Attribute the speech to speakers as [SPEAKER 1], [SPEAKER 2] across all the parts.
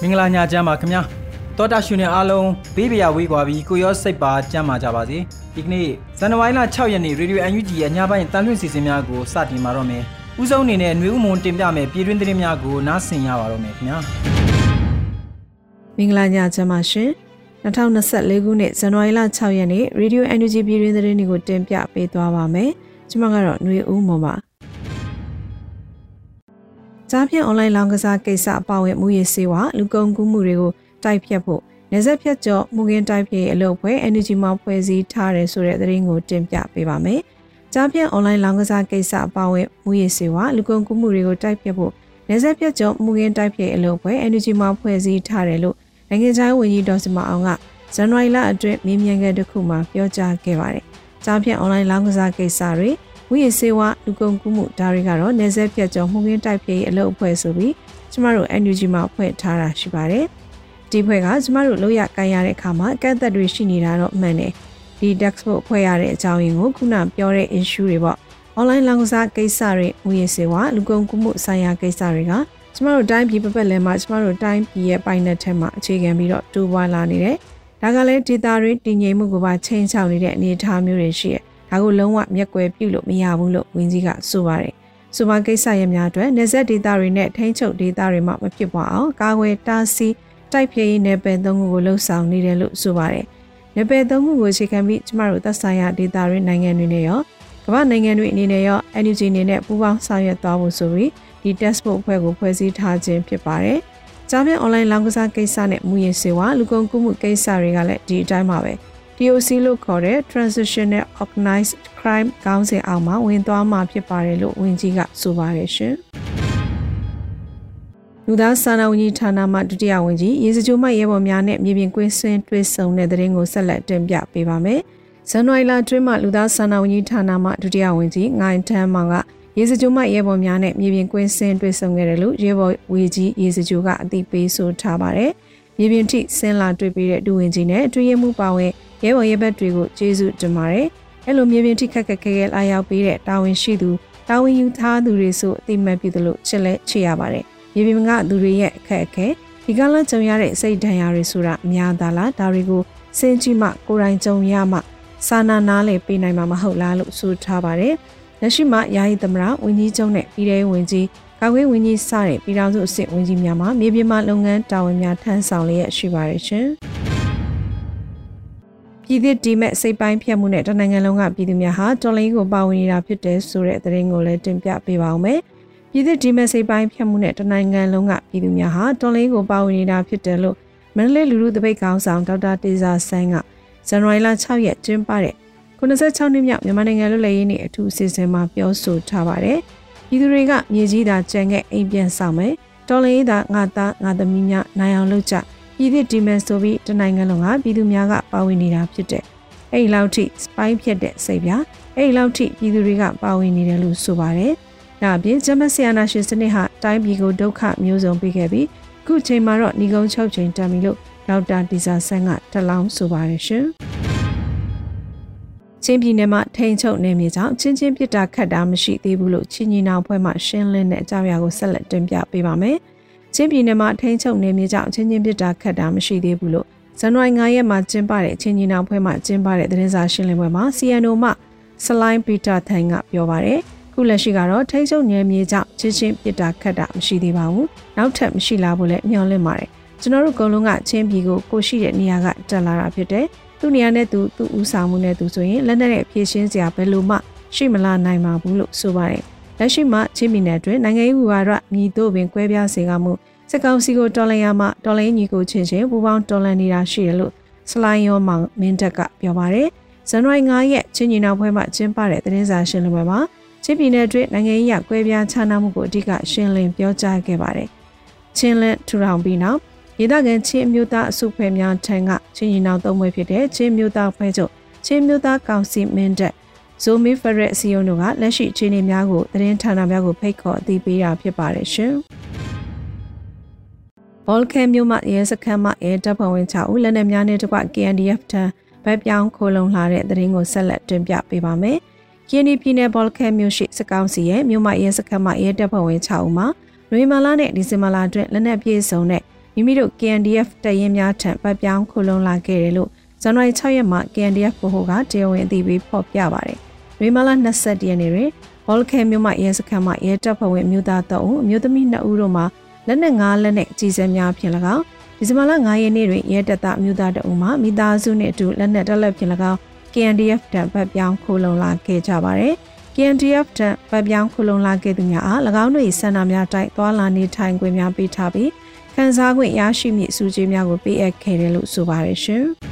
[SPEAKER 1] မင်္ဂလာညချမ်းပါခင်ဗျာတောတာရှင်နဲ့အားလုံးဘေးပရာဝေးကွာပြီးကိုရောစိတ်ပါကြမ်းပါကြပါစေဒီကနေ့ဇန်နဝါရီလ6ရက်နေ့ရေဒီယို UNG ရဲ့ညပိုင်းတန်လွင့်စီစဉ်များကိုစတင်ပါတော့မယ်ဥဆုံးအနေနဲ့ຫນွေဥမွန်တင်ပြမယ်ပြည်တွင်းသတင်းများကိုနားဆင်ရပါတော့မယ်ခင်ဗျာ
[SPEAKER 2] မင်္ဂလာညချမ်းပါရှင်2024ခုနှစ်ဇန်နဝါရီလ6ရက်နေ့ရေဒီယို UNG ပြည်တွင်းသတင်းတွေကိုတင်ပြပေးသွားပါမယ်ကျွန်မကတော့ຫນွေဥမွန်ပါ ကြားဖြင့် online လောင်းကစားကိစ္စအပါအဝင်မူရည်စေဝါလူကုန်ကူးမှုတွေကိုတိုက်ဖြတ်ဖို့နေဆက်ဖြတ်ကျော်မှုကင်းတိုက်ဖြတ်အလုပ်ဖွဲ့ energy မှာဖွဲ့စည်းထားတယ်ဆိုတဲ့သတင်းကိုတင်ပြပေးပါမယ်။ကြားဖြင့် online လောင်းကစားကိစ္စအပါအဝင်မူရည်စေဝါလူကုန်ကူးမှုတွေကိုတိုက်ဖြတ်ဖို့နေဆက်ဖြတ်ကျော်မှုကင်းတိုက်ဖြတ်အလုပ်ဖွဲ့ energy မှာဖွဲ့စည်းထားတယ်လို့နိုင်ငံခြားရေးဝန်ကြီးဒေါ်စမအောင်ကဇန်နဝါရီလအတွင်းမြင်းမြန်ခဲ့တစ်ခုမှာပြောကြားခဲ့ပါတယ်။ကြားဖြင့် online လောင်းကစားကိစ္စတွေ ဝိရစေဝလူကုန်ကူးမှုဒါတွေကတော့နေဆက်ပြတ်ကျော်မှုခင်းတိုက်ပြေးအလုပ်အဖွဲ့ဆိုပြီးကျမတို့ NUG မှာဖွဲ့ထားတာရှိပါတယ်။ဒီဖွဲ့ကကျမတို့လို့ရကန်ရတဲ့အခါမှာအကန့်အသတ်တွေရှိနေတာတော့မှန်တယ်။ဒီ DAX ဖို့ဖွဲ့ရတဲ့အကြောင်းရင်းကိုခုနပြောတဲ့ issue တွေပေါ့။ online လောင်ကစားကိစ္စတွေဝိရစေဝလူကုန်ကူးမှုဆိုင်ရာကိစ္စတွေကကျမတို့တိုင်းပြည်ပပတ်လည်မှာကျမတို့တိုင်းပြည်ရဲ့ပိုင်နယ်ထဲမှာအခြေခံပြီးတော့တိုးပွားလာနေတယ်။ဒါကလည်းဒေတာတွေတည်ငြိမ်မှုကိုပါချိန်ချောက်နေတဲ့အနေအထားမျိုးတွေရှိတယ် ဒါကိုလုံးဝမျက်ကွယ်ပြုလို့မရဘူးလို့ဝင်းကြီးကဆိုပါတယ်။ဆိုပါကိစ္စရများအတွက်နေဆက်ဒေတာတွေနဲ့ထိန်းချုပ်ဒေတာတွေမှမဖြစ်ပွားအောင်ကာကွယ်တားဆီးတိုက်ဖျက်ရေးနယ်ပယ်သုံးခုကိုလှုပ်ဆောင်နေတယ်လို့ဆိုပါတယ်။နယ်ပယ်သုံးခုကိုအခြေခံပြီးကျမတို့သက်ဆိုင်ရာဒေတာတွေနိုင်ငံတွေနဲ့ရောကမ္ဘာနိုင်ငံတွေအနေနဲ့ရော NUG အနေနဲ့ပူးပေါင်းဆောင်ရွက်သွားဖို့ဆိုပြီးဒီ test book အဖွဲ့ကိုဖွဲ့စည်းထားခြင်းဖြစ်ပါတယ်။ကြားပြန် online လောင်းကစားကိစ္စနဲ့မူရင်းစေဝါလူကုန်ကူးမှုကိစ္စတွေကလည်းဒီအတိုင်းပါပဲ။ TOC လို့ခေါ်တဲ့ Transitional Organized Crime ခေါင်းစဉ်အောက်မှာဝင်သွားမှာဖြစ်ပါတယ်လို့ဝန်ကြီးကဆိုပါတယ်ရှင်။လူသားစာနာဝန်ကြီးဌာနမှဒုတိယဝန်ကြီးရေစကြိုမှရဲဘော်များနဲ့မြေပြင်ကွင်းဆင်းတွေ့ဆုံတဲ့တဲ့ရင်ကိုဆက်လက်တင်ပြပေးပါမယ်။ဇန်နဝါရီလအတွင်းမှာလူသားစာနာဝန်ကြီးဌာနမှဒုတိယဝန်ကြီးငိုင်တန်းမောင်ကရေစကြိုမှရဲဘော်များနဲ့မြေပြင်ကွင်းဆင်းတွေ့ဆုံခဲ့တယ်လို့ရဲဘော်ဝေကြီးရေစကြိုကအသိပေးဆိုထားပါတယ်။မြေပြင်ထိဆင်းလာတွေ့ပြီးတဲ့ဒူဝင်ကြီးနဲ့တွေ့ရမှုပါဝင် ရဲဘော်ရဲဘက်တွေကိုကျေးဇူးတင်ပါတယ်။အဲ့လိုမြေပြင်ထိခက်ခက်ခဲခဲလာရောက်ပေးတဲ့တာဝန်ရှိသူတာဝန်ယူထားသူတွေဆိုအတိမတ်ပြုသလိုချစ်လဲချစ်ရပါတယ်။မြေပြင်ကသူတွေရဲ့အခက်အခဲဒီကလကြုံရတဲ့စိတ်ဒဏ်ရာတွေဆိုတာအများသားလားဒါတွေကိုစင်ကြည့်မှကိုယ်တိုင်ကြုံရမှစာနာနားလေပေးနိုင်မှာမဟုတ်လားလို့ဆိုထားပါတယ်။လက်ရှိမှာယာယီသမရဝင်းကြီးကျုံနဲ့ပြည်ထောင်ဝင်ကြီးကာကွယ်ဝင်ကြီးစတဲ့ပြည်ထောင်စုအစ်စ်ဝင်ကြီးများမှာမြေပြင်မှာလုပ်ငန်းတာဝန်များထမ်းဆောင်လျက်ရှိပါတယ်ရှင်။ ပြည်သစ်ဒီမဲ့စိတ်ပိုင်းဖြတ်မှုနဲ့တနိုင်ငံလုံးကပြည်သူများဟာတော်လိုင်းကိုပါဝင်နေတာဖြစ်တယ်ဆိုတဲ့သတင်းကိုလည်းတင်ပြပေးပါအောင်မယ်။ပြည်သစ်ဒီမဲ့စိတ်ပိုင်းဖြတ်မှုနဲ့တနိုင်ငံလုံးကပြည်သူများဟာတော်လိုင်းကိုပါဝင်နေတာဖြစ်တယ်လို့မန္တလေးလူလူတပိတ်ကောင်းဆောင်ဒေါက်တာတေဇာဆန်းကဇန်နဝါရီလ6ရက်ကျင်းပတဲ့96နှစ်မြောက်မြန်မာနိုင်ငံလူလည်ရေးနေ့အထူးအစီအစဉ်မှာပြောဆိုထားပါတယ်။ပြည်သူတွေကမြေကြီးသာကြံခဲ့အိမ်ပြန်ဆောင်မယ်။တော်လိုင်းသာငါသားငါသမီးများနိုင်အောင်လုပ်ကြ။ ပြည်သစ်ဒီမန်ဆိုပြီးတနိုင်ငံလုံးကပြည်သူများကပါဝင်နေတာဖြစ်တဲ့အဲ့ဒီလောက်ထိစပိုင်းဖြစ်တဲ့စိတ်ပြအဲ့ဒီလောက်ထိပြည်သူတွေကပါဝင်နေတယ်လို့ဆိုပါတယ်။ဒါအပြင်ဂျမဆီယနာရှင်စနစ်ဟာတိုင်းပြည်ကိုဒုက္ခမျိုးစုံပေးခဲ့ပြီးခုချိန်မှာတော့ညီကုန်းချုပ်ချိန်တန်ပြီလို့ဒေါက်တာတီဇာဆန်းကတလောင်းဆိုပါတယ်ရှင်။ချင်းပြည်နယ်မှာထိန်ချုပ်နေမြေကြောင့်ချင်းချင်းပြစ်တာခတ်တာမရှိသေးဘူးလို့ချင်းညီနောင်ဖွဲ့မှရှင်းလင်းတဲ့အကြောင်းအရာကိုဆက်လက်တင်ပြပေးပါမယ်။ ချင်းပြည်နယ်မှာထိန်းချုပ်နေမြေကြောင့်ချင်းချင်းပြစ်တာခတ်တာမရှိသေးဘူးလို့ဇန်နဝါရီ9ရက်မှာကျင်းပတဲ့ချင်းညီနောင်ဖွဲ့မှကျင်းပတဲ့သတင်းစာရှင်းလင်းပွဲမှာ CNO မှစလိုင်းပီတာထိုင်ကပြောပါရယ်ခုလက်ရှိကတော့ထိန်းချုပ်နယ်မြေကြောင့်ချင်းချင်းပြစ်တာခတ်တာမရှိသေးပါဘူးနောက်ထပ်မရှိလာဘူးလည်းမျှော်လင့်ပါတယ်ကျွန်တော်တို့အကုန်လုံးကချင်းပြည်ကိုကိုရှိတဲ့နေရာကတက်လာတာဖြစ်တယ်သူ့နေရာနဲ့သူသူ့ဦးဆောင်မှုနဲ့သူဆိုရင်လက်နက်နဲ့ဖြည့်ရှင်းစရာဘယ်လိုမှရှိမလာနိုင်ပါဘူးလို့ဆိုပါတယ် လက်ရှိမှာချင်းပြည်နယ်အတွင်းနိုင်ငံရေးဝါဒမြည်တို့ပင်ကွဲပြားစေကမှုစစ်ကောင်စီကိုတော်လှန်ရမှတော်လှန်ညီကိုချင်းချင်းပူပေါင်းတော်လှန်နေတာရှိတယ်လို့စလိုင်းယောမောင်မင်းတက်ကပြောပါတယ်ဇန်နဝါရီ9ရက်ချင်းညီနောက်ပွဲမှာကျင်းပတဲ့သတင်းစာရှင်းလင်းပွဲမှာချင်းပြည်နယ်အတွင်းနိုင်ငံရေးရကွဲပြားခြားနားမှုကိုအဓိကရှင်းလင်းပြောကြားခဲ့ပါတယ်ချင်းလန်ထူထောင်ပြီးနောက်ဒေသခံချင်းအမျိုးသားအစုဖွဲ့များထံကချင်းညီနောက်သုံးပွဲဖြစ်တဲ့ချင်းမျိုးသားဖွဲ့ချုပ်ချင်းမျိုးသားကောင်စီမင်းတက် ဇိုမီဖရက်စီယုံတို့ကလက်ရှိအခြေအနေများကိုသတင်းဌာနများကိုဖိတ်ခေါ်အသိပေးတာဖြစ်ပါတယ်ရှင်။ဘောလခဲမြို့မှရဲစခန်းမှရဲတပ်ဖွဲ့ဝင်6ဦးလက်နက်များနဲ့တကွ KNDF ထံဗတ်ပြောင်းခိုးလုံလာတဲ့သတင်းကိုဆက်လက်တင်ပြပေးပါမယ်။ KND ပြည်နယ်ဘောလခဲမြို့ရှိစကောင်းစီရဲ့မြို့မှရဲစခန်းမှရဲတပ်ဖွဲ့ဝင်6ဦးမှာနွေမာလာနဲ့ဒီဇင်ဘာလအတွင်းလက်နက်ပြေဆုံးတဲ့မိမိတို့ KNDF တပ်ရင်းများထံဗတ်ပြောင်းခိုးလုံလာခဲ့တယ်လို့ဇန်နဝါရီ6ရက်မှာ KNDF ဗဟိုကတရားဝင်အသိပေးဖော်ပြပါတယ်။ နွေမာလာ20ရက်နေ့တွင်ဘောလခဲမြို့မှရဲစခန်းမှရဲတပ်ဖွဲ့ဝင်မြို့သား3ဦးအမျိုးသမီး2ဦးတို့မှာလက်နက်၅လက်နဲ့အကြီးစဲများဖြင့်၎င်းဒီဇင်ဘာလ9ရက်နေ့တွင်ရဲတပ်သားမြို့သားတအုပ်မှမိသားစုနှင့်အတူလက်နက်တက်လက်ဖြင့်၎င်း KNDF တပ်ဗတ်ပြောင်းခိုးလုံလာခဲ့ကြပါသည်။ KNDF တပ်ဗတ်ပြောင်းခိုးလုံလာခဲ့သူများအား၎င်းတို့၏ဆန္ဒများတိုက်သွားလာနေထိုင်ခွင့်များပေးထားပြီးခန်းစားခွင့်ရရှိမည့်အစုကြီးများကိုပေးအပ်ခဲ့တယ်လို့ဆိုပါရရှင်။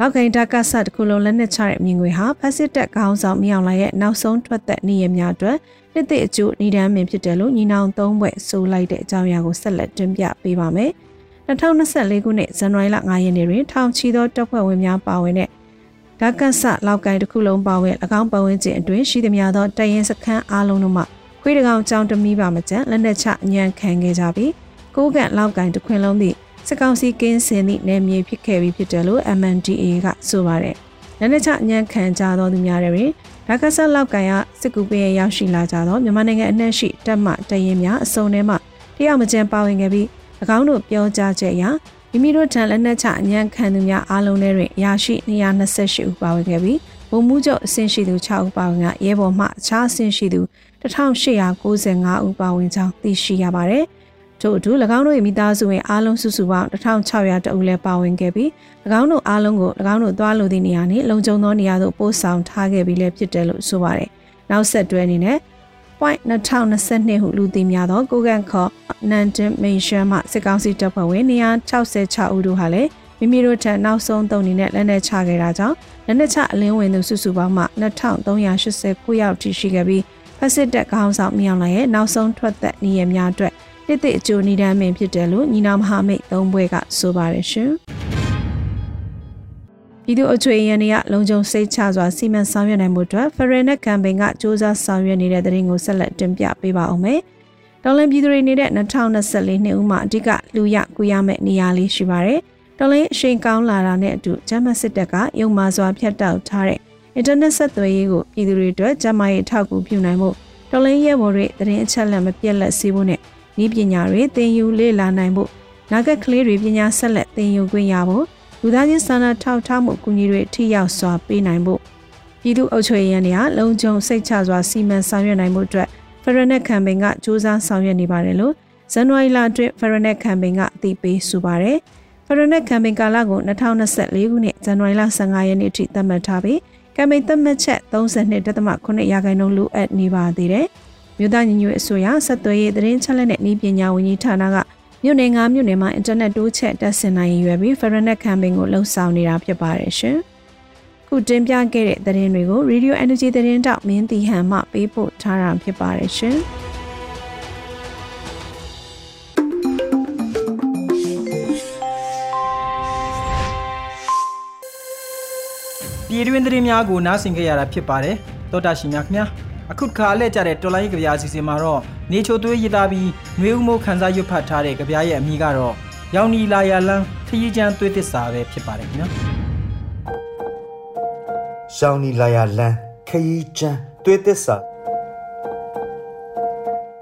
[SPEAKER 2] လောက်ကိုင်းတာကဆတ်တစ်ခုလုံးလက်နက်ချတဲ့အမြင်ငွေဟာဖက်စစ်တပ်ခေါင်းဆောင်မြောင်လာရဲ့နောက်ဆုံးထွက်သက်နေရများအတွက်နှစ်သိအကျိုးနေတမ်းမင်ဖြစ်တယ်လို့ညီနောင်သုံးဘွဲ့ဆိုလိုက်တဲ့အကြောင်းအရာကိုဆက်လက်တင်ပြပေးပါမယ်။2024ခုနှစ်ဇန်နဝါရီလ9ရက်နေ့တွင်ထောင်ချီသောတပ်ဖွဲ့ဝင်များပါဝင်တဲ့ဒါကဆလောက်ကိုင်းတစ်ခုလုံးပါဝင်၎င်းပတ်ဝန်းကျင်အတွင်းရှိသမျှသောတရင်စခန်းအားလုံးတို့မှခွေးတကောင်ကြောင်တမီးပါမကျန်လက်နက်ချအညံခံခဲ့ကြပြီးကိုးကန်လောက်ကိုင်းတစ်ခွင်လုံးသည့် စစ်ကောင်စီကင်းစင်သည့်နယ်မြေဖြစ်ခဲ့ပြီးဖြစ်တယ်လို့ MNDA ကဆိုပါတယ်။လက်နက်ချအညံခံကြသောသူများတွေဒါကဆတ်လောက်ကန်ရစစ်ကူပေးရရောက်ရှိလာကြသောမြန်မာနိုင်ငံအနှံ့ရှိတပ်မှတရင်များအစုံထဲမှတယောက်မကျန်ပါဝင်ခဲ့ပြီး၎င်းတို့ပြောကြားချက်အရမိမိတို့ထံလက်နက်ချအညံခံသူများအားလုံးထဲတွင်ရရှိ228ဦးပါဝင်ခဲ့ပြီးဗိုလ်မှူးချုပ်အဆင့်ရှိသူ6ဦးပါဝင်ကရဲဘော်မှအခြားအဆင့်ရှိသူ1895ဦးပါဝင်ကြောင်းသိရှိရပါတယ်။ ထို့အတူ၎င်းတို့၏မိသားစုဝင်အားလုံးစုစုပေါင်း1600တအုပ်လည်းပါဝင်ခဲ့ပြီး၎င်းတို့အားလုံးကို၎င်းတို့သွားလိုသည့်နေရာနှင့်လုံခြုံသောနေရာသို့ပို့ဆောင်ထားခဲ့ပြီးလည်းဖြစ်တယ်လို့ဆိုပါတယ်။နောက်ဆက်တွဲအနေနဲ့ point 2022ဟုလူသိများသောကိုကန်ခေါ်နန်ဒင်မေရှန်မှစစ်ကောင်စီတပ်ဖွဲ့ဝင်166ဦးတို့ဟာလည်းမိမိတို့ထံနောက်ဆုံးသုံးနေနဲ့လက်နက်ချခဲ့တာကြောင့်လက်နက်ချအလင်းဝင်သူစုစုပေါင်းမှ2389ယောက်ထိရှိခဲ့ပြီးဖက်စစ်တပ်ခေါင်းဆောင်မြောင်လာရဲ့နောက်ဆုံးထွက်သက်နေရများအတွက် တစ်သိအကျိုးနိဒမ်းမင်ဖြစ်တယ်လို့ညီနောင်မဟာမိတ်သုံးဘွဲကဆိုပါတယ်ရှင်။ပြည်သူ့အချွေရန်တွေကလုံခြုံစိတ်ချစွာစီမံဆောင်ရွက်နိုင်မှုအတွက်ဖရယ်နက်ကမ်ပိန်းကစ조사ဆောင်ရွက်နေတဲ့တဲ့ရင်ကိုဆက်လက်တင်ပြပေးပါအောင်မယ်။ဒေါ်လန်ပြည်သူတွေနေတဲ့2024နှစ်ဦးမှာအဓိကလူရကူရမယ့်နေရာလေးရှိပါတယ်။ဒေါ်လန်အရှိန်ကောင်းလာတာနဲ့အတူဂျမတ်စစ်တပ်ကယုံမာစွာဖျက်တောက်ထားတဲ့အင်တာနက်ဆက်သွယ်ရေးကိုပြည်သူတွေအတွက်ဂျမတ်ရေးထောက်ကူပြုနိုင်မှုဒေါ်လန်ရဲဘော်တွေသတင်းအချက်အလက်မပြတ်လက်စေဖို့နဲ့ နည်းပညာတွေသင်ယူလေ့လာနိုင်ဖို့နာဂတ်ကလေးတွေပညာဆက်လက်သင်ယူခွင့်ရဖို့လူသားချင်းစာနာထောက်ထားမှုအကူအညီတွေထိရောက်စွာပေးနိုင်ဖို့ပြည်သူ့အုပ်ချုပ်ရေးရန်တွေကလုံခြုံစိတ်ချစွာစီမံဆောင်ရွက်နိုင်မှုအတွက်ဖရနက်ကမ်ပိန်းကစ조사ဆောင်ရွက်နေပါတယ်လို့ဇန်နဝါရီလအတွင်းဖရနက်ကမ်ပိန်းကအသိပေးဆိုပါတယ်ဖရနက်ကမ်ပိန်းကာလကို2024ခုနှစ်ဇန်နဝါရီလ15ရက်နေ့အထိသတ်မှတ်ထားပြီးကမ်ပိန်းသတ်မှတ်ချက်32.8ရာခိုင်နှုန်းလိုအပ်နေပါသေးတယ်။ မြို့သားညီညွတ်အစိုးရဆက်သွယ်ရေးသတင်းချက်လက်နဲ့ဤပညာဝန်ကြီးဌာနကမြို့နယ်၅မြို့နယ်မှာအင်တာနက်တိုးချက်တက်ဆင်နိုင်ရွယ်ပြီး Feranet Campaign ကိုလှုပ်ဆောင်နေတာဖြစ်ပါတယ်ရှင်။ခုတင်ပြခဲ့တဲ့သတင်းတွေကို Radio Energy သတင်းတောက်မင်းတီဟန်မှပေးပို့ထားတာဖြစ်ပါတယ်ရှင်။
[SPEAKER 1] ပြည်တွင်းသတင်းများကိုနားဆင်ကြရတာဖြစ်ပါတယ်တောတာရှင်များခင်ဗျာ အခုတစ်ခါအလဲကျတဲ့တော်လိုင်းကြပြားအစီအစဉ်မှာတော့နေချိုသွေးရည်သားပြီးနှွေဦးမိုးခန်းစားရွတ်ဖတ်ထားတဲ့ကြပြားရဲ့အမိကတော့ရောင်နီလာယာလန်းခရီးချမ်းသွေးသစ္စာပဲဖြစ်ပါတယ်ခင်ဗျာ
[SPEAKER 3] ရောင်နီလာယာလန်းခရီးချမ်းသွေးသစ္စာ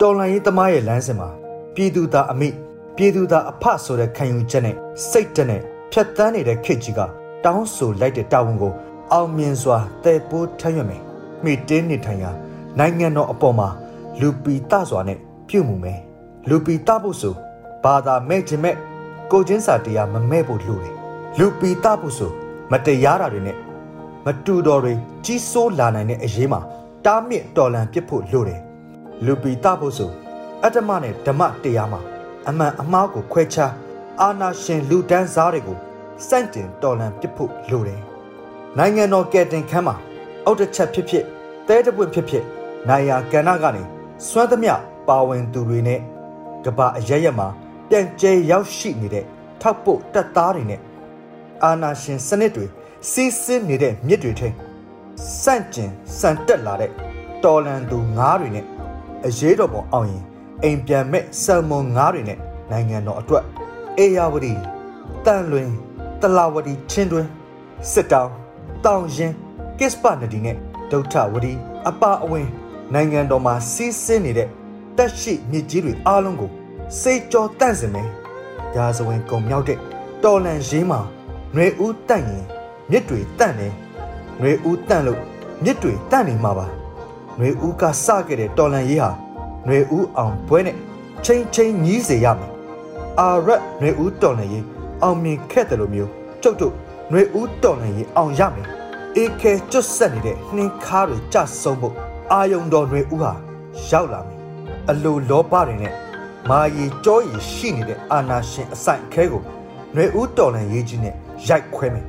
[SPEAKER 3] တော်လိုင်းရေးသမားရဲ့လမ်းစဉ်မှာပြည်သူသားအမိပြည်သူသားအဖဆိုတဲ့ခံယူချက်နဲ့စိတ်တနဲ့ဖြတ်တန်းနေတဲ့ခေတ်ကြီးကတောင်းဆိုလိုက်တဲ့တာဝန်ကိုအောင်မြင်စွာတည်ပိုးထမ်းရွက်မယ်မိတင်းနေထိုင်ရာ နိုင်ငံတော်အပေါ်မှာလူပီတစွာနဲ့ပြုမှုမယ်လူပီတဖို့ဆိုဘာသာမဲ့ခြင်းမဲ့ကိုချင်းစာတရားမမဲ့ဖို့လိုတယ်လူပီတဖို့ဆိုမတရားတာတွေနဲ့မတူတော်တွေကြီးစိုးလာနိုင်တဲ့အရေးမှာတားမြစ်တော်လန်ပြစ်ဖို့လိုတယ်လူပီတဖို့ဆိုအတ္တမနဲ့ဓမ္မတရားမှာအမှန်အမှားကိုခွဲခြားအာနာရှင်လူတန်းစားတွေကိုစန့်တင်တော်လန်ပြစ်ဖို့လိုတယ်နိုင်ငံတော်ကယ်တင်ခန်းမှာအုတ်တစ်ချက်ဖြစ်ဖြစ်တဲတပွင့်ဖြစ်ဖြစ် နိုင်ယာကဏ္ဍကနေစွမ်းသမျှပါဝင်သူတွေနဲ့ကဘာအရရက်မှာပြန်ကျဲရောက်ရှိနေတဲ့ထောက်ပို့တက်သားတွေနဲ့အာနာရှင်စနစ်တွေစီးဆင်းနေတဲ့မြစ်တွေထဲစန့်ကျင်စံတက်လာတဲ့တော်လန်သူငါးတွေနဲ့အရေးတော်ပုံအောင်ရင်အိမ်ပြန်မဲ့ဆယ်မွန်ငါးတွေနဲ့နိုင်ငံတော်အတွက်အေယာဝတီတန်လွင်တလာဝတီချင်းတွင်စစ်တောင်းတောင်ရင်ကစ္စပနဒီနဲ့ဒုဋ္ဌဝတီအပအဝင် နိုင်ငံတော်မှာစီးဆင်းနေတဲ့တက်ရှိမြစ်ကြီးတွေအားလုံးကိုစိတ်ကြောတန့်စင်မယ်။ဒါဇဝင်ကုံမြောက်တဲ့တော်လန်ရေးမှာຫນွေဦးတန့်ရင်မြစ်တွေတန့်တယ်။ຫນွေဦးတန့်လို့မြစ်တွေတန့်နေမှာပါ။ຫນွေဦးကစခဲ့တဲ့တော်လန်ရေးဟာຫນွေဦးအောင်ပွဲနဲ့ချင်းချင်းညီးစေရမယ်။အာရက်ຫນွေဦးတော်လန်ရေးအောင်မြင်ခဲ့တယ်လို့မျိုးကျုပ်တို့ຫນွေဦးတော်လန်ရေးအောင်ရမယ်။အေခဲကျွတ်ဆက်နေတဲ့နှင်းခါတွေကြဆုံးဖို့ အာယုံတော်တွေဥဟာရောက်လာမယ်အလိုလောဘတွေနဲ့မာရီကြောရီရှိနေတဲ့အာနာရှင်အဆိုင်အခဲကိုຫນွေဥတော်လန်ရေးကြီးနဲ့ရိုက်ခွဲမယ်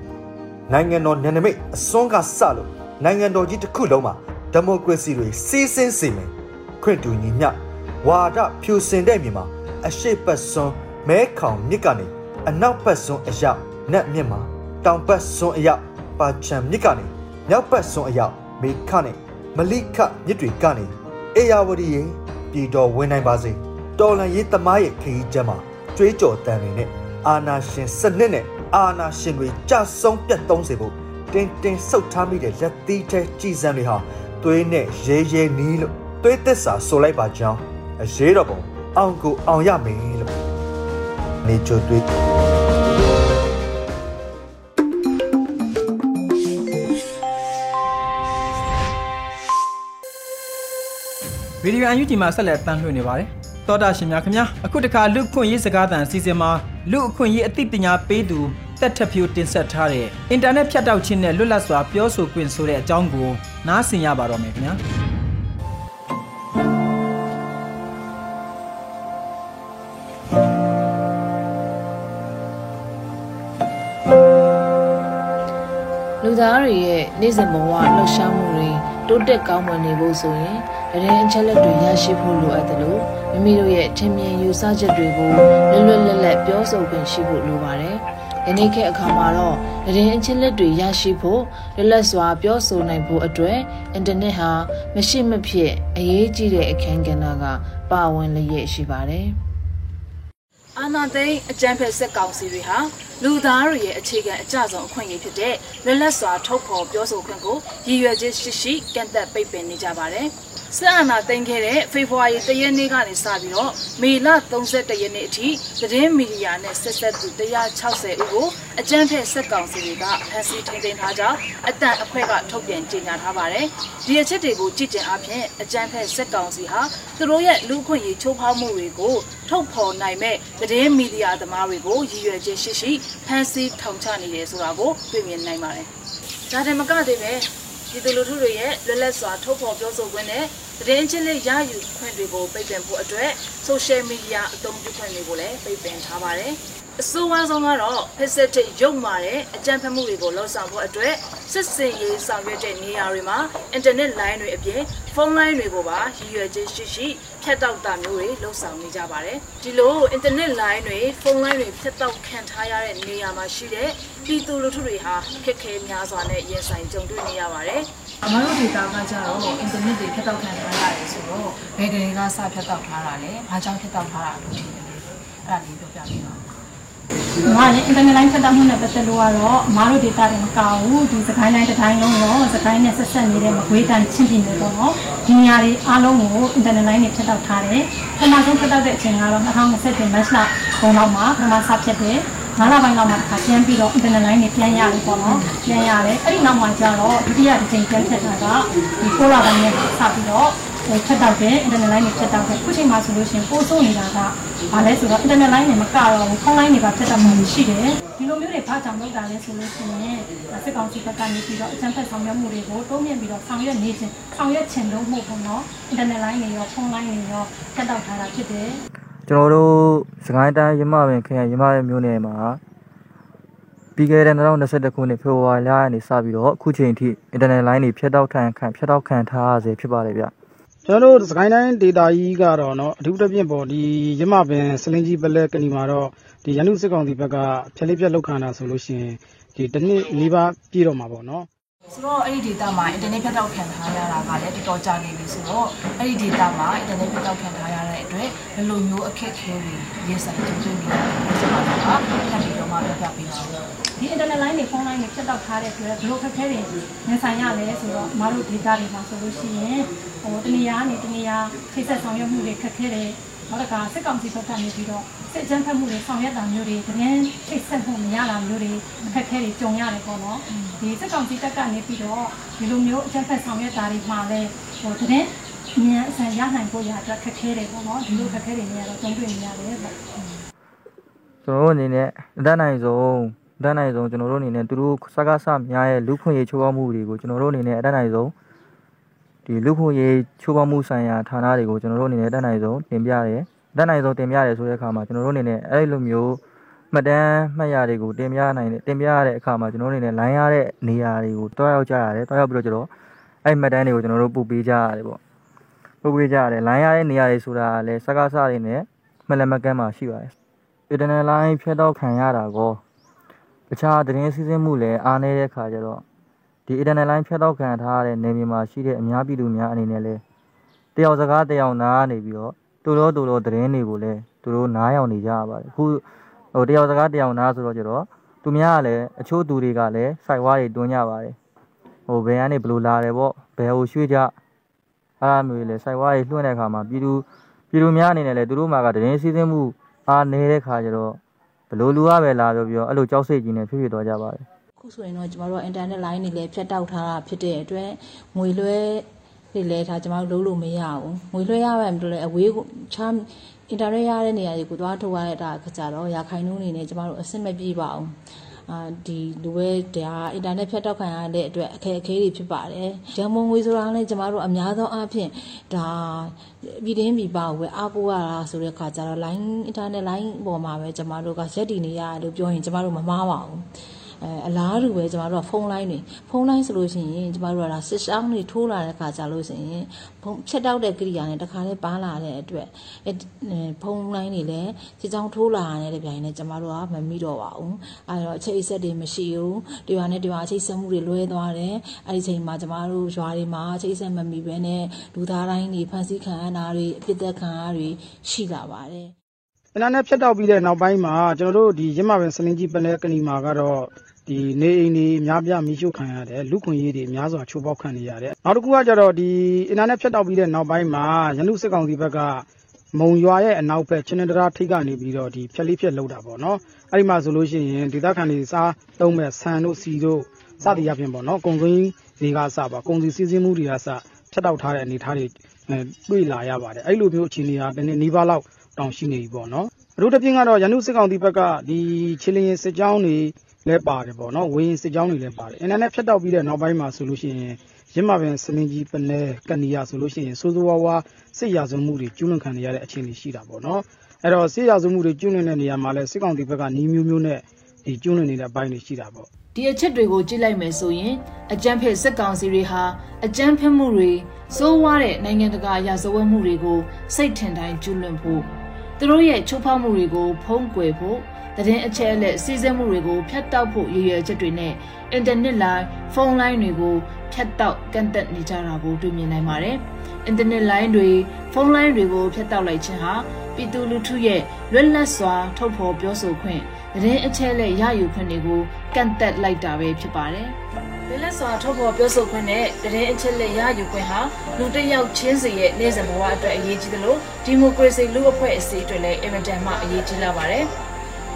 [SPEAKER 3] နိုင်ငံတော်နယ်နိမိတ်အစွန်းကစလို့နိုင်ငံတော်ကြီးတစ်ခုလုံးမှာဒီမိုကရေစီတွေစီးဆင်းစေမယ်ခွင့်တူညီမျှဝါဒဖြူစင်တဲ့မြေမှာအရှိတ်ပတ်စွန်းမဲခေါင်မြစ်ကနေအနောက်ပတ်စွန်းအရောက်နက်မြစ်မှာတောင်ပတ်စွန်းအရောက်ပါချံမြစ်ကနေမြောက်ပတ်စွန်းအရောက်မေခနဲ့ မလိခမြစ်တွေကနေအေယာဝတီရဲ့ပြည်တော်ဝင်နိုင်ပါစေတော်လန်ရေးသမားရဲ့ခရီးကျမ်းမှာကြွေးကြော်တန်တွေနဲ့အာနာရှင်စနစ်နဲ့အာနာရှင်တွေကြဆုံးပြတ်သုံးစေဖို့တင်းတင်းဆုတ်ထားမိတဲ့လက်သီးထဲကြည်စံတွေဟာသွေးနဲ့ရဲရဲနီးလို့သွေးသစ္စာဆိုလိုက်ပါကြောင်းအရေးတော်ပုံအောင်ကိုအောင်ရမယ်လို့နေချိုသွေး
[SPEAKER 1] ဗီဒီယိုအန်ယူဂျီမှာဆက်လက်တမ်းလွှင့်နေပါတယ်တောတာရှင်များခင်ဗျာအခုတခါလူခွင့်ရေးစကားသံအစီအစဉ်မှာလူအခွင့်ရေးအသိပညာပေးသူတက်ထဖြူတင်ဆက်ထားတဲ့အင်တာနက်ဖြတ်တောက်ခြင်းနဲ့လွတ်လပ်စွာပြောဆိုခွင့်ဆိုတဲ့အကြောင်းကိုနားဆင်ရပါတော့မယ်ခင်ဗျာ
[SPEAKER 4] လူသားတွေရဲ့နေ့စဉ်ဘဝလှုပ်ရှားမှုတွေတိုးတက်ကောင်းမွန်နေဖို့ဆိုရင် သတင်းအချက်အလက်တွေရရှိဖို့လိုအပ်တယ်လို့မိမိတို့ရဲ့ထင်မြင်ယူဆချက်တွေကိုလွတ်လွတ်လပ်လပ်ပြောဆိုခွင့်ရှိဖို့လိုပါတယ်။ဒီနေ့ခေတ်အခါမှာတော့သတင်းအချက်အလက်တွေရရှိဖို့လွတ်လပ်စွာပြောဆိုနိုင်ဖို့အတွက်အင်တာနက်ဟာမရှိမဖြစ်အရေးကြီးတဲ့အခန်းကဏ္ဍကပါဝင်လျက်ရှိပါတယ်။အာနာသိန်းအကြမ်းဖက်ဆက်ကောင်စီတွေဟာ လူသားတွေရဲ့အခြေခံအကြဆုံးအခွင့်အရေးဖြစ်တဲ့လွတ်လပ်စွာထုတ်ဖော်ပြောဆိုခွင့်ကိုရည်ရွယ်ချက်ရှိရှိကန့်သက်ပိတ်ပင်နေကြပါတယ်။ဆက်အာဏာသိမ်းခဲ့တဲ့ဖေဖော်ဝါရီ၁ရက်နေ့ကနေစပြီးတော့မေလ31ရက်နေ့အထိသတင်းမီဒီယာနဲ့ဆက်ဆက်သူ160ဦးကိုအကြမ်းဖက်ဆက်ကောင်စီတွေကဖမ်းဆီးထိန်းသိမ်းထားကြောင်းအတန်အဖွဲ့ကထုတ်ပြန်ကြေညာထားပါတယ်။ဒီအချက်တွေကိုကြည့်ကြင်အဖြစ်အကြမ်းဖက်ဆက်ကောင်စီဟာသူတို့ရဲ့လူခွင့်ရေးချိုးဖောက်မှုတွေကို ထုတ်ဖော်နိုင်မဲ့သတင်းမီဒီယာသမားတွေကိုရည်ရွယ်ချက်ရှိရှိဖမ်းဆီးထောင်ချနေတယ်ဆိုတာကိုတွေ့မြင်နိုင်ပါတယ်။ဒါတည်းမကသေးပဲပြည်သူလူထုတွေရဲ့လွတ်လပ်စွာထုတ်ဖော်ပြောဆိုခွင့်နဲ့သတင်းချင်းလေးရယူခွင့်တွေကိုပိတ်ပင်ဖို့အတွက် social media အသုံးပြုခွင့်တွေကိုလည်းပိတ်ပင်ထားပါတယ်။ အဆိုးဝါးဆုံးကတော့ဖက်ဆက်တဲ့ရုပ်မာတဲ့အကြံဖတ်မှုတွေကိုလှုပ်ဆောင်ဖို့အတွက်စစ်စင်ရေးဆောင်ရွက်တဲ့နေရာတွေမှာအင်တာနက်လိုင်းတွေအပြင်ဖုန်းလိုင်းတွေကိုပါရည်ရွယ်ချက်ရှိရှိဖြတ်တောက်တာမျိုးတွေလှုပ်ဆောင်နေကြပါတယ်ဒီလိုအင်တာနက်လိုင်းတွေဖုန်းလိုင်းတွေဖြတ်တောက်ခံထားရတဲ့နေရာမှာရှိတဲ့ပြည်သူလူထုတွေဟာခက်ခဲများစွာနဲ့ရင်ဆိုင်ကြုံတွေ့နေရပါတယ်အမတို့ဒေတာကကြတော့အင်တာနက်တွေဖြတ်တောက်ခံထားရတယ်ဆိုတော့ဘယ်ကလေးကစဖြတ်တောက်ထားတာလဲဘာကြောင့်ဖြတ်တောက်ထားတာလဲအဲ့ဒါလေးပြောပြပေးပါ။
[SPEAKER 5] မာလည်း internet line ဖြတ်တောက်မှုနဲ့ပတ်သက်လို့ကတော့အမားတို့ data တွေမကောက်ဘူးဒီစကိုင်းတိုင်းတစ်တိုင်းလုံးတော့စကိုင်းနဲ့ဆက်ဆက်နေတဲ့မကွေးတန်းချင်းပြည်နယ်တော့ဒီနေရာတွေအားလုံးကို internet line တွေဖြတ်တောက်ထားတယ်။ပထမဆုံးဖြတ်တောက်တဲ့အချိန်ကတော့2021မတ်လဘုံလောက်မှာပထမစဖြတ်တယ်။ဒ9လပိုင်းလောက်မှတစ်ခါပြန်ပြီးတော့ internet line တွေပြန်ရတယ်ပေါ့နော်ပြန်ရတယ်အဲ့ဒီနောက်မှကျတော့ဒုတိယတစ်ချိန်ပြန်ဖြတ်တာကဒီ6လပိုင်းနဲ့စပြီးတော့ ဖြတ်တောက်တယ် internet line တွေဖြတ်တောက်တယ်အခုချိန်မှာဆိုလို့ရှိရင်ပို့ဆိုနေတာကဘာလဲဆိုတော့ internet line တွေမကတော့ဘူးဖုန်းလိုင်းတွေပါဖြတ်တောက်မှုရှိတယ်ဒီလိုမျိုးတွေဘာကြောင့်လုပ်တာလဲဆိုလို့ရှိရင်စစ်ကောင်စီဘက်ကနေပြီးတော့အကြမ်းဖက်ဆောင်ရွက်မှုတွေကိုတိုးမြင့်ပြီးတော့ဆောင်ရွက်နေခြင်းဆောင်ရွက်ခြင်းလို့မဟုတ်ဘူးเนาะ internet line တွေရောဖုန်းလိုင်းတွေရောဖြတ်တောက်ထားတာဖြစ်တယ်
[SPEAKER 6] ကျွန်တော်တို့စကိုင်းတိုင်းရမပင်ခရိုင်ရမရဲ့မြို့နယ်မှာပြီးခဲ့တဲ့2021ခုနှစ်ဖေဖော်ဝါရီလကနေစပြီးတော့အခုချိန်ထိ internet line တွေဖြတ်တောက်ခံခံဖြတ်တောက်ခံထားရစေဖြစ်ပါတယ်ဗျ
[SPEAKER 7] ကျွန်တော်တို့စကိုင်းတိုင်းဒေတာကြီးကတော့เนาะအထူးသဖြင့်ပေါ့ဒီရမပင်စလင်းကြီးပလဲကဏီမှာတော့ဒီရန်သူစစ်ကောင်စီဘက်ကဖြက်လေးဖြက်လောက်ခံတာဆိုလို့ရှိရင်ဒီတစ်နှစ်နီးပါးပြည့်တော့မှာပေါ့เนาะ
[SPEAKER 8] ဆိုတော့အဲ့ဒီ data မှာ internet ဖြတ်တောက်ခံထားရတာကလည်းတော်တော်ကြာနေပြီဆိုတော့အဲ့ဒီ data မှာ internet ဖြတ်တောက်ခံထားရတဲ့အတွက်ဘယ်လိုမျိုးအခက်အခဲတွေရေးဆိုင်ကြုံတွေ့နေရလဲဆိုတော့ထပ်ပြီးတော့မှပြပြပေးပါဦး
[SPEAKER 5] ဒီ internet line တွေဖုန်း line တွေဖြတ်တောက်ထားတဲ့အတွက်ဘယ်လိုခက်ခဲတွေရင်ဆိုင်ရလဲဆိုတော့မတို့ data တွေမှာဆိုလို့ရှိရင်ဟိုတနေရာနေတနေရာထိဆက်ဆောင်ရွက်မှုတွေခက်ခဲတယ်နောက်တစ်ခါစစ်ကောင်စီဘက်ကနေပြီးတော့စစ်ကြမ်းဖက်မှုတွေဆောင်ရွက်တာမျိုးတွေတကယ်ထိဆက်မှုမရတာမျိုးတွေအခက်ခဲတွေကြုံရတယ်ပေါ့နော်ဒီစစ်ကောင်စီတက်ကနေပြီးတော့ဒီလိုမျိုးအကြမ်းဖက်ဆောင်ရွက်တာတွေမှာလဲဟိုတကယ်မြန်အဆန်ရနိုင်ဖို့ရအတွက်ခက်ခဲတယ်ပေါ့နော်ဒီလိုခက်ခဲတွေနေရတော့ကြုံတွေ့နေရတယ်ပေါ့
[SPEAKER 6] ကျွန်တော်တို့အနေနဲ့အတန်းနိုင်ဆုံး အတန်းနိုင်ဆုံးကျွန်တော်တို့အနေနဲ့သူတို့စကားဆများရဲ့လူခွင့်ရေးချိုးဖောက်မှုတွေကိုကျွန်တော်တို့အနေနဲ့အတန်းနိုင်ဆုံးဒီလူခွင့်ရေးချိုးဖောက်မှုဆိုင်ရာဌာနတွေကိုကျွန်တော်တို့အနေနဲ့အတန်းနိုင်ဆုံးတင်ပြရတယ်အတန်းနိုင်ဆုံးတင်ပြရတယ်ဆိုတဲ့အခါမှာကျွန်တော်တို့အနေနဲ့အဲ့လိုမျိုးမှတ်တမ်းမှတ်ရတွေကိုတင်ပြနိုင်တယ်တင်ပြရတဲ့အခါမှာကျွန်တော်တို့အနေနဲ့ line ရတဲ့နေရာတွေကိုတွားရောက်ကြရတယ်တွားရောက်ပြီးတော့ကျွန်တော်အဲ့မှတ်တမ်းတွေကိုကျွန်တော်တို့ပို့ပေးကြရတယ်ပေါ့ပို့ပေးကြရတယ် line ရတဲ့နေရာတွေဆိုတာကလည်းစကားဆတွေနဲ့မလမကန်းမှာရှိပါတယ် internet line ဖြတ်တောက်ခံရတာကို တခြားသတင်းစီးဆင်းမှုလည်းအားနည်းတဲ့ခါကျတော့ဒီ internet line ဖြတ်တောက်ခံထားရတဲ့နေပြည်မှာရှိတဲ့အများပြည်သူများအနေနဲ့လည်းတယောက်စကားတယောက်နားနေပြီးတော့တူလို့တူလို့သတင်းတွေကိုလည်းသူတို့နားယောင်နေကြရပါတယ်အခုဟိုတယောက်စကားတယောက်နားဆိုတော့ကျတော့သူများကလည်းအချို့သူတွေကလည်းစိုက်ဝါးတွေတွန်းကြပါတယ်ဟိုဘယ်ကနေဘလို့လာတယ်ပေါ့ဘယ်ဟိုရွှေ့ကြအားအမျိုးလေစိုက်ဝါးတွေလွှင့်တဲ့အခါမှာပြည်သူပြည်သူများအနေနဲ့လည်းသူတို့မှာကသတင်းစီးဆင်းမှုအားနေတဲ့ခါကျတော့ ဘလို့လူရပဲလာပြောပြောအဲ့လိုကြောက်စိတ်ကြီးနဲ့ဖြစ်ဖြစ်သွားကြပါတယ်
[SPEAKER 9] ခုဆိုရင်တော့ကျမတို့က internet line တွေလည်းဖြတ်တောက်ထားတာဖြစ်တဲ့အတွက်ငွေလွှဲတွေလည်းဒါကျမတို့လုံးလို့မရဘူးငွေလွှဲရမှမလို့လည်းအဝေးကိုချမ်း internet ရတဲ့နေရာတွေကိုသွားထုတ်ရတဲ့အခါကျတော့ရာခိုင်နှုန်းအနေနဲ့ကျမတို့အဆင်မပြေပါဘူး အာဒီလူပဲဒါအင်တာနက်ဖြတ်တောက်ခံရတဲ့အတွက်အခက်အခဲတွေဖြစ်ပါတယ်။ရန်မုံငွေဆိုတာလည်းကျမတို့အများသောအားဖြင့်ဒါပြည်တင်းပြည်ပကိုပဲအားကိုးရတာဆိုတဲ့အခါကျတော့ line internet line ပေါ်မှာပဲကျမတို့ကရက်တည်နေရတယ်လို့ပြောရင်ကျမတို့မမှားပါဘူး။ အဲအလားတူပဲကျမတို့ကဖုန်းလိုင်းတွေဖုန်းလိုင်းဆိုလို့ရှိရင်ကျမတို့ကဒါစစ်ဆောင်တွေထိုးလာတဲ့ခါကြလို့ရှိရင်ဖုန်းဖြတ်တောက်တဲ့ကိရိယာနဲ့တခါလေးပါလာတဲ့အတွက်အဲဖုန်းလိုင်းတွေလည်းစစ်ဆောင်ထိုးလာတဲ့တပြိုင်နဲ့ကျမတို့ကမမိတော့ပါဘူးအဲတော့အချိတ်အဆက်တွေမရှိဘူးဒီဟာနဲ့ဒီဟာအချိတ်ဆက်မှုတွေလွဲသွားတယ်အဲဒီချိန်မှာကျမတို့ရွာတွေမှာအချိတ်ဆက်မမိဘဲနဲ့လူသားတိုင်းတွေဖန်ဆီးခံရတာတွေအပြစ်သက်ခံရတွေရှိလာပါတယ်
[SPEAKER 7] အင်တာနက်ဖြတ်တောက်ပြီးတဲ့နောက်ပိုင်းမှာကျွန်တော်တို့ဒီရမပင်စလင်းကြီးပလဲကဏီမှာကတော့ ဒီနေအိမ်တွေအများပြမိရှုခံရတယ်လူခွင့်ရေးတွေအများစွာချိုးပေါက်ခံနေရတယ်နောက်တစ်ခုကကျတော့ဒီအင်တာနက်ဖြတ်တောက်ပြီးတဲ့နောက်ပိုင်းမှာရန်သူစစ်ကောင်စီဘက်ကမုံရွာရဲ့အနောက်ဘက်ချင်းနဒရာထိပ်ကနေပြီးတော့ဒီဖြက်လေးဖြက်လောက်တာပေါ့နော်အဲ့ဒီမှာဆိုလို့ရှိရင်ဒေသခံတွေစားသုံးမဲ့ဆန်တို့စီတို့စသည်အပြင်ပေါ့နော်ကုံစင်းတွေကစပါကုံစီစီးစင်းမှုတွေကစဖြတ်တောက်ထားတဲ့အနေအထားတွေတွေ့လာရပါတယ်အဲ့လိုမျိုးအခြေအနေဟာတနေ့နီးပါးလောက်တောင်ရှိနေပြီပေါ့နော်အထူးသဖြင့်ကတော့ရန်သူစစ်ကောင်စီဘက်ကဒီချီလင်းစစ်ကြောင်းတွေ လည်းပါတယ်ပေါ့နော်ဝင်းစစ်ကြောင်းတွေလည်းပါတယ်အင်တာနက်ဖြတ်တောက်ပြီးတဲ့နောက်ပိုင်းမှာဆိုလို့ရှိရင်ရင်းမပင်စလင်းကြီးပလဲကနီယာဆိုလို့ရှိရင်စိုးစိုးဝါးဝါစစ်ရာဇဝမှုတွေကျူးလွန်ခံနေရတဲ့အခြေအနေရှိတာပေါ့နော်အဲ့တော့စစ်ရာဇဝမှုတွေကျူးလွန်တဲ့နေရာမှာလည်းစစ်ကောင်စီဘက်ကနီးမျိုးမျိုးနဲ့ဒီကျူးလွန်နေတဲ့အပိုင်းတွေရှိတာပေါ့
[SPEAKER 4] ဒီအချက်တွေကိုကြည့်လိုက်မယ်ဆိုရင်အကြမ်းဖက်စစ်ကောင်စီတွေဟာအကြမ်းဖက်မှုတွေစိုးဝါးတဲ့နိုင်ငံတကာရာဇဝတ်မှုတွေကိုစိတ်ထင်တိုင်းကျူးလွန်ဖို့သူတို့ရဲ့ချိုးဖောက်မှုတွေကိုဖုံးကွယ်ဖို့ တည်င်းအချက်အလက်စီစဉ်မှုတွေကိုဖျက်တောက်ဖို့ရည်ရွယ်ချက်တွေနဲ့အင်တာနက်လိုင်းဖုန်းလိုင်းတွေကိုဖျက်တောက်ကန့်သက်နေကြတာကိုတွေ့မြင်နိုင်ပါတယ်။အင်တာနက်လိုင်းတွေဖုန်းလိုင်းတွေကိုဖျက်တောက်လိုက်ခြင်းဟာပြည်သူလူထုရဲ့လွတ်လပ်စွာထုတ်ဖော်ပြောဆိုခွင့်တည်င်းအချက်အလက်ရယူခွင့်တွေကိုကန့်သက်လိုက်တာပဲဖြစ်ပါတယ်။လွတ်လပ်စွာထုတ်ဖော်ပြောဆိုခွင့်နဲ့တည်င်းအချက်အလက်ရယူခွင့်ဟာလူတစ်ယောက်ချင်းစီရဲ့နေ့စဉ်ဘဝအတွက်အရေးကြီးသလိုဒီမိုကရေစီလူ့အဖွဲ့အစည်းအတွက်လည်းအင်မတန်မှအရေးကြီးလာပါတယ်။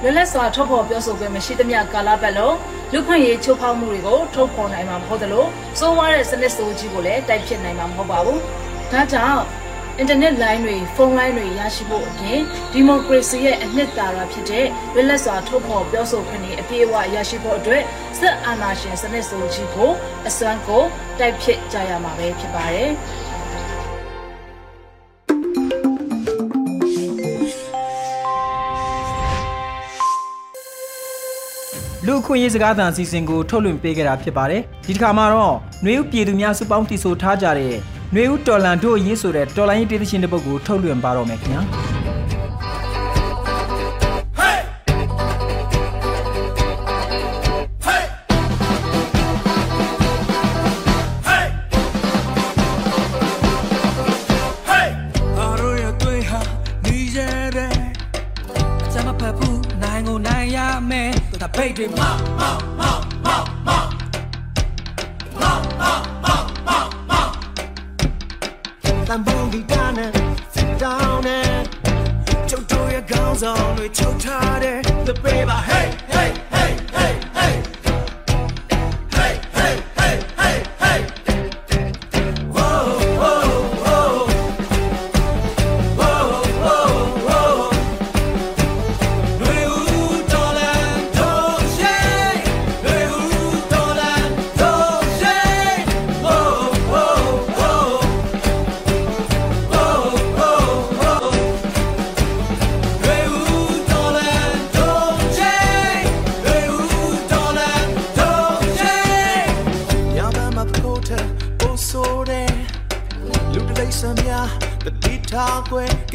[SPEAKER 4] လွတ်လပ်စွာထုတ်ဖော်ပြောဆိုခွင့်မရှိသမျှကာလပတ်လုံးလူခွင့်ရေးချိုးဖောက်မှုတွေကိုထုတ်ဖော်နိုင်မှာမဟုတ်သလိုစိုးဝါးတဲ့စနစ်ဆိုးကြီးကိုလည်းတိုက်ဖြစ်နိုင်မှာမဟုတ်ပါဘူး။ဒါကြောင့်အင်တာနက်လိုင်းတွေဖုန်းလိုင်းတွေရရှိဖို့အပြင်ဒီမိုကရေစီရဲ့အနှစ်သာရဖြစ်တဲ့လွတ်လပ်စွာထုတ်ဖော်ပြောဆိုခွင့်တွေအပြည့်အဝရရှိဖို့အတွက်စစ်အာဏာရှင်စနစ်ဆိုးကြီးကိုအစွမ်းကိုတိုက်ဖြစ်ကြရမှာပဲဖြစ်ပါတယ်။
[SPEAKER 1] လူခွင့်ရေးစကားသံအစီအစဉ်ကိုထုတ်လွှင့်ပေးခဲ့တာဖြစ်ပါတယ်ဒီတစ်ခါမှာတော့နှွေဦးပြည်သူများစုပေါင်းတည်ဆိုထားကြတဲ့နှွေဦးတော်လန်တို့ရေးဆိုတဲ့တော်လိုင်းရေးတည်သရှင်တစ်ပုဒ်ကိုထုတ်လွှင့်ပါတော့မယ်ခင်ဗျာ
[SPEAKER 10] baby. Mama.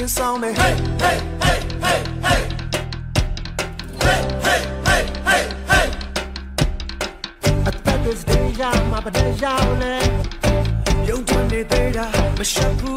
[SPEAKER 10] this on me. Hey, hey, hey, hey, hey. Hey, hey, hey, hey, hey. I'm esté ya, mapadé ya, ole. Yo, tu me deja, me
[SPEAKER 1] shampoo.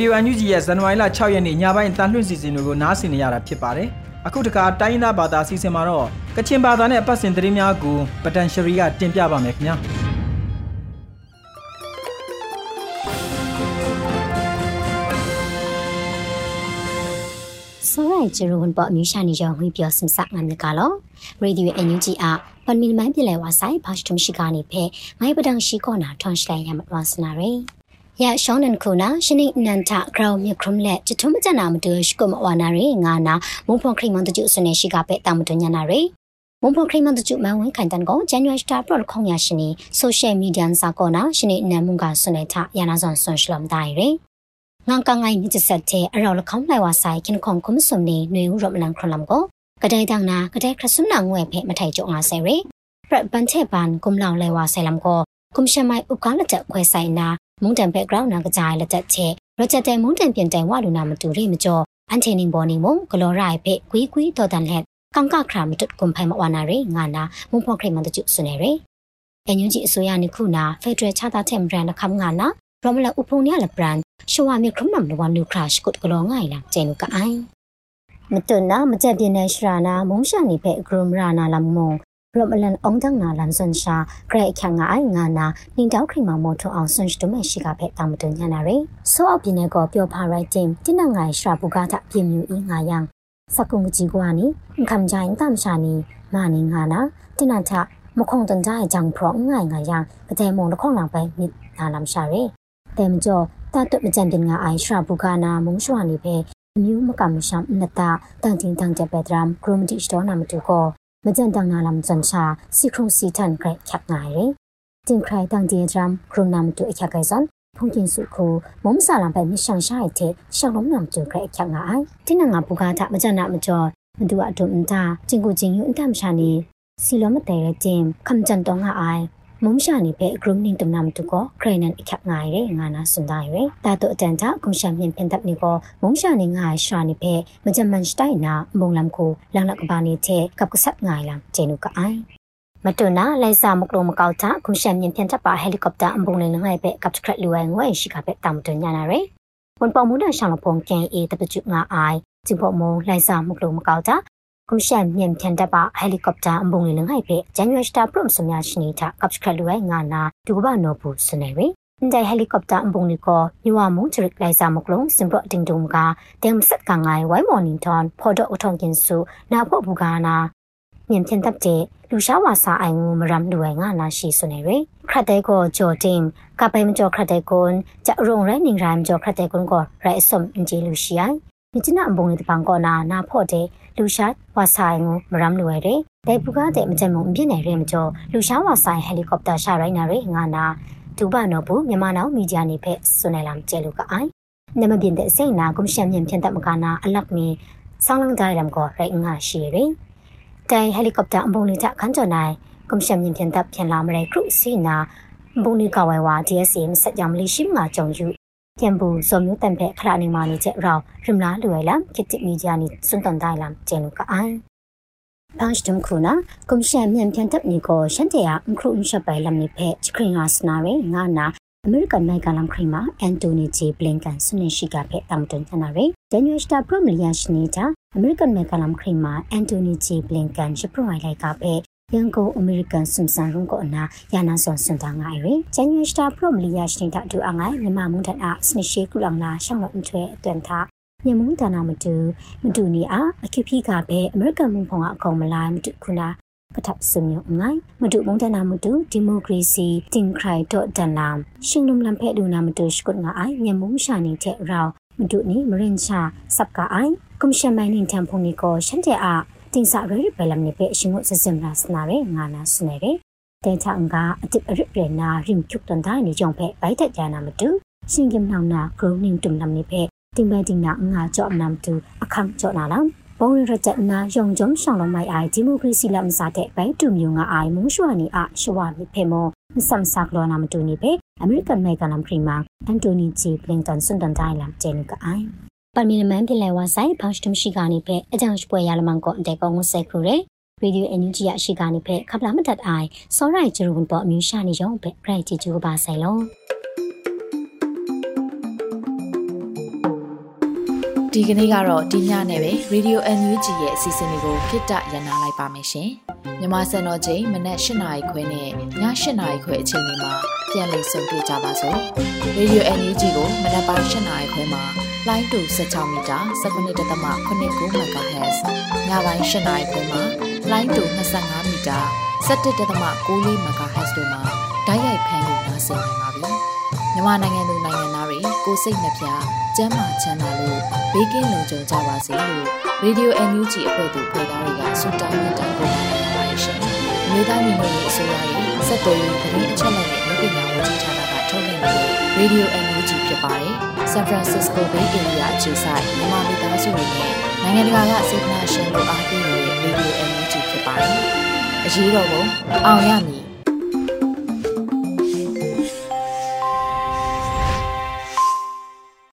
[SPEAKER 1] ဒီယိုအန်ယူဂျီရဲ့ဇန်နဝါရီလ6ရက်နေ့ညပိုင်းတန်လွှင့်စီစဉ်တွေကိုနားဆင်နေရတာဖြစ်ပါတယ်အခုတခါတိုင်းရင်းသားဘာသာအစီအစဉ်မှာတော့ကချင်ဘာသာနဲ့အပတ်စဉ်သတင်းများကိုပတန်ရှရီကတင်ပြပါမယ်ခင်ဗျာ
[SPEAKER 11] ဆိုရိုင်ဂျရိုဝန်ပေါ်မြူရှာနေရောငွေပြောစင်စငမ်လကလောရေဒီယိုအန်ယူဂျီအပန်မီမန်ပြလဲဝါဆိုင်ဘာရှ်တုံရှိကနေဖဲငိုင်းပဒံရှိကောနာထွန်ရှလိုင်ရမဝါစနာရေ ရရှောင်းနန်ခုနာရှနိနန်တာဂရောင်မြခရုံလက်ချထုံမကြနာမတူရှိကမဝါနာရေငါနာမုံဖုံခရိမန်တကျုစနေရှိကပဲတာမတူညာနာရေမုံဖုံခရိမန်တကျုမန်ဝင်ခိုင်တန်ကိုဇန်နဝါရီစတာပရော့ခေါင်ရရှနိဆိုရှယ်မီဒီယာစာကောနာရှနိနန်မုန်ကစနေထယာနာဇွန်ဆွန်ရှလမ်ဒိုင်ရေငန်ကငိုင်းမြစ်ဆက်တဲ့အရောလခေါင်းလိုက်ဝဆိုင်ခင်ခုံကုမစုံနေနွေဦးရမလန်ခရလမ်ကိုကတဲ့တန်းနာကတဲ့ခရဆုနာငွေဖဲမထိုင်ကြုံအားဆယ်ရီပရပန်ချက်ပန်ကုမလောင်လဲဝဆိုင်လမ်ကိုကုမရှမိုင်ဥကောင်းလက်ချက်ခွဲဆိုင်နာ မုန်တန်ဘက်ဂရောင်းနာကကြိုင်လက်ချက်ချက်ရချက်တဲ့မုန်တန်ပြင်တိုင်ဝလူနာမတူရိမကျော်အန်ချေနင်းဘော်နီမုံဂလောရိုင်ဖဲကွီကွီတော်တန်လက်ကောင်ကခရာမတုတ်ကွန်ဖိုင်မဝနာရိငါနာမုံဖော့ခရိမန်တကျဆုနေရိအညွန်ကြီးအစိုးရနိခုနာဖက်ဒရယ်ချတာတဲ့ဘရန်ခမ်ငါနာရမလာဥဖုန်ရလဘရန်ရှဝမီခရမမ်လဝနူခရရှ်ကုတ်ကလောငိုင်လာကျဲနုကအိုင်မတွနာမကြက်ပြင်းတဲ့ရှရာနာမုံရှာနေဖဲဂရုမရာနာလမုံ ရမလန်အောင်ဒန်းနာလန်ဆွန်ရှာဂရိတ်ခန့်ငါအိုင်ငါနာနင်းတောက်ခရီမမောထွန်အောင်ဆွန်ရှ်တမရှိကဖဲတာမတွညာနာရေဆောအောက်ပြင်းတဲ့ကောပြောဖာရိုက်တင်တင်းနငိုင်ရှရာပူကားတာပြင်းမြူအင်းငါယံစကုံကြီးကွာနီခမ်ဂျိုင်းတမ်ရှာနီမာနီငါနာတင်းနထမခုံတန်ကြိုင်ဂျန်ဖရောငိုင်ငါယံကတဲ့မုံတခေါလောင်ပဲမြစ်နာလမ်ရှာရေတဲမကျော်တတ်တ်မကြံတင်ငါအိုင်ရှရာဘူကာနာမုံရှွာနေပဲအမျိုးမကမရှမ်နတာတန်တင်တန်ကြပဲဒရမ်ဂရုမတိစတော်နာမတူကို မကြံတန်နာလမ်ဇန်ချာစီခရုံစီတန်ဂရက်ခက်ငိုင်ရေတင်ခရိုင်တန်ဒီဒရမ်ဂရုနာမတူအခက်ကိုင်စန်ဖုန်ကျင်စုခုမုံဆာလမ်ပဲမရှန်ရှာရဲ့တဲ့ရှောင်းလုံးနာမတူဂရက်ခက်ငိုင်တင်းနငါဘူကာတာမကြံနာမကျော်မတူအတုံတာကျင်ကိုကျင်ယူအန်တမ်ရှာနေစီလောမတဲရဲ့ကျင်ခမ်ကြန်တော့ငါအိုင် မုံရှာနေပဲ grooming တမနာမတူကိုခရနန်အခက်ငိုင်ရဲငါနာစွန်တိုင်းရဲတာတော့အတန်တာကွန်ရှမ်မြင်ပင်တပ်နေကိုမုံရှာနေငါရှာနေပဲမကြမန်စတိုင်နာမုံလမ်ကိုလန်လကဘာနေတဲ့ကပ်ကဆတ်ငိုင်လမ်ဂျေနုကအိုင်မတွနာလိုက်စာမကလုံးမကောက်တာကွန်ရှမ်မြင်ပြန်တပ်ပါဟယ်လီကော်ပတာအပုံလေးငိုင်ပဲကပ်ခရက်လူဝဲငွေရှိကပဲတာမတွညာနာရဲဝန်ပေါ်မှုဒရှောင်းလဖုန်ကန်အေတပကျငါအိုင်ကျင်ဖို့မုံလိုက်စာမကလုံးမကောက်တာ ကုရှန်မြန်ဖြန်တပ်ပါဟယ်လီကော်ပတာအပုံလေးလငိုင်ပဲဂျန်နရီစတာပရုံစမြရှိနေတာကပ်စခလူဝဲငါနာဒူကဘာနောဘူးစနေရီအန်တိုင်ဟယ်လီကော်ပတာအပုံလေးကိုညဝမုံချရစ်လိုက်စာမကလုံးစင်ပရတင်တုံကတဲမစက်ကငိုင်ဝိုင်မော်နင်တွန်ဖော်တော့အထုံကင်စုနာဖို့ဘူကနာမြန်ဖြန်တပ်တဲ့လူရှားဝါစာအိုင်ငူမရမ်လူဝဲငါနာရှိစနေရီခရတဲ့ကိုဂျော်တင်ကပိုင်မကျော်ခရတဲ့ကွန်ကြရုံရဲနင်ရမ်ကျော်ခရတဲ့ကွန်ကိုရဲအစုံအင်ဂျီလူရှိအိုင် မြစ်နာအပုံလေးတပန်ကောနာနာဖို့တဲ့လူရှားဝါဆိုင်ကိုမရမ်လွယ်တဲ့ဒေပူကားတဲ့မကြမုံပြည့်နေရဲမကျော်လူရှားဝါဆိုင်ဟယ်လီကော်ပတာရှာရိုင်းနာရဲငါနာဒူဘနော်ဘူးမြန်မာနောက်မီဒီယာနေဖက်ဆွနေလမ်ကျဲလူကအိုင်နမပြင်းတဲ့စိတ်နာကွန်ရှန်မြန်ဖြန်တဲ့မကနာအလက်မီဆောင်းလန်းဒိုင်လမ်ကိုရဲငါရှိရဲတိုင်ဟယ်လီကော်ပတာအပုံလေးချခန်းကျော်နိုင်ကွန်ရှန်မြန်ဖြန်တဲ့ဖြန်လာမရဲခရုစီနာဘုန်နီကဝဲဝါ DSM စက်ကြမလေးရှိမှာကြုံယူပြန်ဘူးဇော်မျိုးတန်ဖက်ခလာနေမာနေချက်ရောရမလားလွယ်လမ်ကစ်တစ်မီဒီယာ နီစွန်တန်တိုင်းလမ်ကျန်လူကအိုင်ပန်းစတမ်ခုနာကွန်ရှန်မြန်ပြန်တပ်နီကိုရှန်တေယာအခရုအရှပ်ပိုင်လမ်နိဖက်ချခရင်ဟာစနာရဲငါနာအမေရိကန်နိုင်ငံလမ်ခရီမာအန်တိုနီဂျီဘလင်ကန်ဆွနေရှိကဖက်တမ်တန်ချနာရဲဒန်ယူစတာပရမလီယာရှနေတာအမေရိကန်နိုင်ငံလမ်ခရီမာအန်တိုနီဂျီဘလင်ကန်ရှပရိုင်လိုက်ကဖက် ရန်ကုန်အမေရိကန်စွန်ဆန်ရုံကိုအနာယာနာဆွန်စွန်တာငိုင်ရီဂျန်နွေစတာပရိုမလီယာရှင်းတာဒူအငိုင်မြမမုန်တန်အစနရှိကူလောင်လာရှောင်းလို့အထွဲအတွန်တာညမုန်တနာမတူမတူနီအားအခိဖိကပဲအမေရိကန်မုန်ဖုံကအကောင်မလာမတူခုနာကထပ်စမြုံငိုင်းမတူမုန်တနာမတူဒီမိုကရေစီတင်ခရိုင်တော့တန်လာရှင်လုံလံဖဲ့လူနာမတူရှကုတ်ငါအိုင်ညမုန်ရှာနေတဲ့ရောမတူနီမရင်ချာစပ်ကအိုင်ကွန်ရှင်မိုင်းနင်တန်ဖုန်နီကိုရှန်တဲ့အား တင်စာရရဘလမ်နေပဲအရှင်ကိုစစမလာစနာရဲငါနာစနေရဲတဲချန်ကအတစ်ရရနာရင်ကျုပ်တန်တိုင်းနေကြောင့်ပဲဘိုက်တက်ကြနာမတူရှင်ကင်နောင်နာဂရုနင်းတုံနမ်နေပဲတင်ပဲတင်နာငါကြော့နမ်တူအခမ်းကြော့နာလားဘုံရချက်နာယုံကြုံဆောင်လုံးမိုင်အိုင်ဒီမိုကရေစီလမ်စားတဲ့ဘိုင်တူမျိုးငါအိုင်မုံရှွာနီအရှဝါမိဖေမောမစမ်ဆာကလောနာမတူနေပဲအမေရိကန်မိုင်ကလမ်ခရီမာအန်တိုနီဂျီပလင်တန်စွန်တန်တိုင်းလမ်ကျဲနကအိုင် ပမီနမန်ပြလဲဝါဆိုင်ဖောက်စတမရှိကနေပဲအကြောင်းပွဲရလမန်ကိုအတဲကောငုဆက်ခရရေရေဒီယိုအန်ယူဂျီရရှိကနေပဲခပလာမတတ်အိုင်စောရိုင်ဂျရုံပေါ်အမျိုးရှာနေရုံပဲဂရိုက်ဂျီဂျူပါဆိုင်လုံး
[SPEAKER 12] ဒီကနေ့ကတော့ဒီညနဲ့ပဲ Radio NUG ရဲ့အစီအစဉ်လေးကိုခਿੱတရနာလိုက်ပါမယ်ရှင်။မြမစံတော်ချိန်မနက်၈နာရီခွဲနဲ့ည၈နာရီခွဲအချိန်တွေမှာပြန်လည်ဆုံတွေ့ကြပါစို့။ Radio NUG ကိုမနက်ပိုင်း၈နာရီခွဲမှာ လိုင်းတူ16မီတာ19.8 MHz ညပိုင်း၈နာရီခွဲမှာလိုင်းတူ25မီတာ17.6 MHz တို့မှာဓာတ်ရိုက်ဖမ်းလို့နိုင်စေနိုင်ပါပြီ။မြန်မာနိုင်ငံသူနိုင်ငံသားတွေကိုစိတ်နှပြကျန်းမာချမ်းသာလို့ဘေးကင်းလုံခြုံကြပါစေလို့ Radio NUG အဖွဲ့သူဖေသားတွေကဆုတောင်းမေတ္တာပို့ထားပါတယ်ရှင်။မြေသားညီမတွေအစိုးရရဲ့စက်တော်ရင်သတင်းအချက်အလက်တွေလုပ်ပြညာဝန်ကြီးဌာနက ထုတ်လွှင့်နေတဲ့ Radio NUG ဖြစ်ပါတယ်။ San Francisco Bay Area အခြေစိုက်မြန်မာမိသားစုတွေနဲ့နိုင်ငံတကာကစေတနာရှင်တို့အားပေးနေတဲ့ Radio NUG ဖြစ်ပါတယ်။အရေးတော်ပုံအောင်ရမည်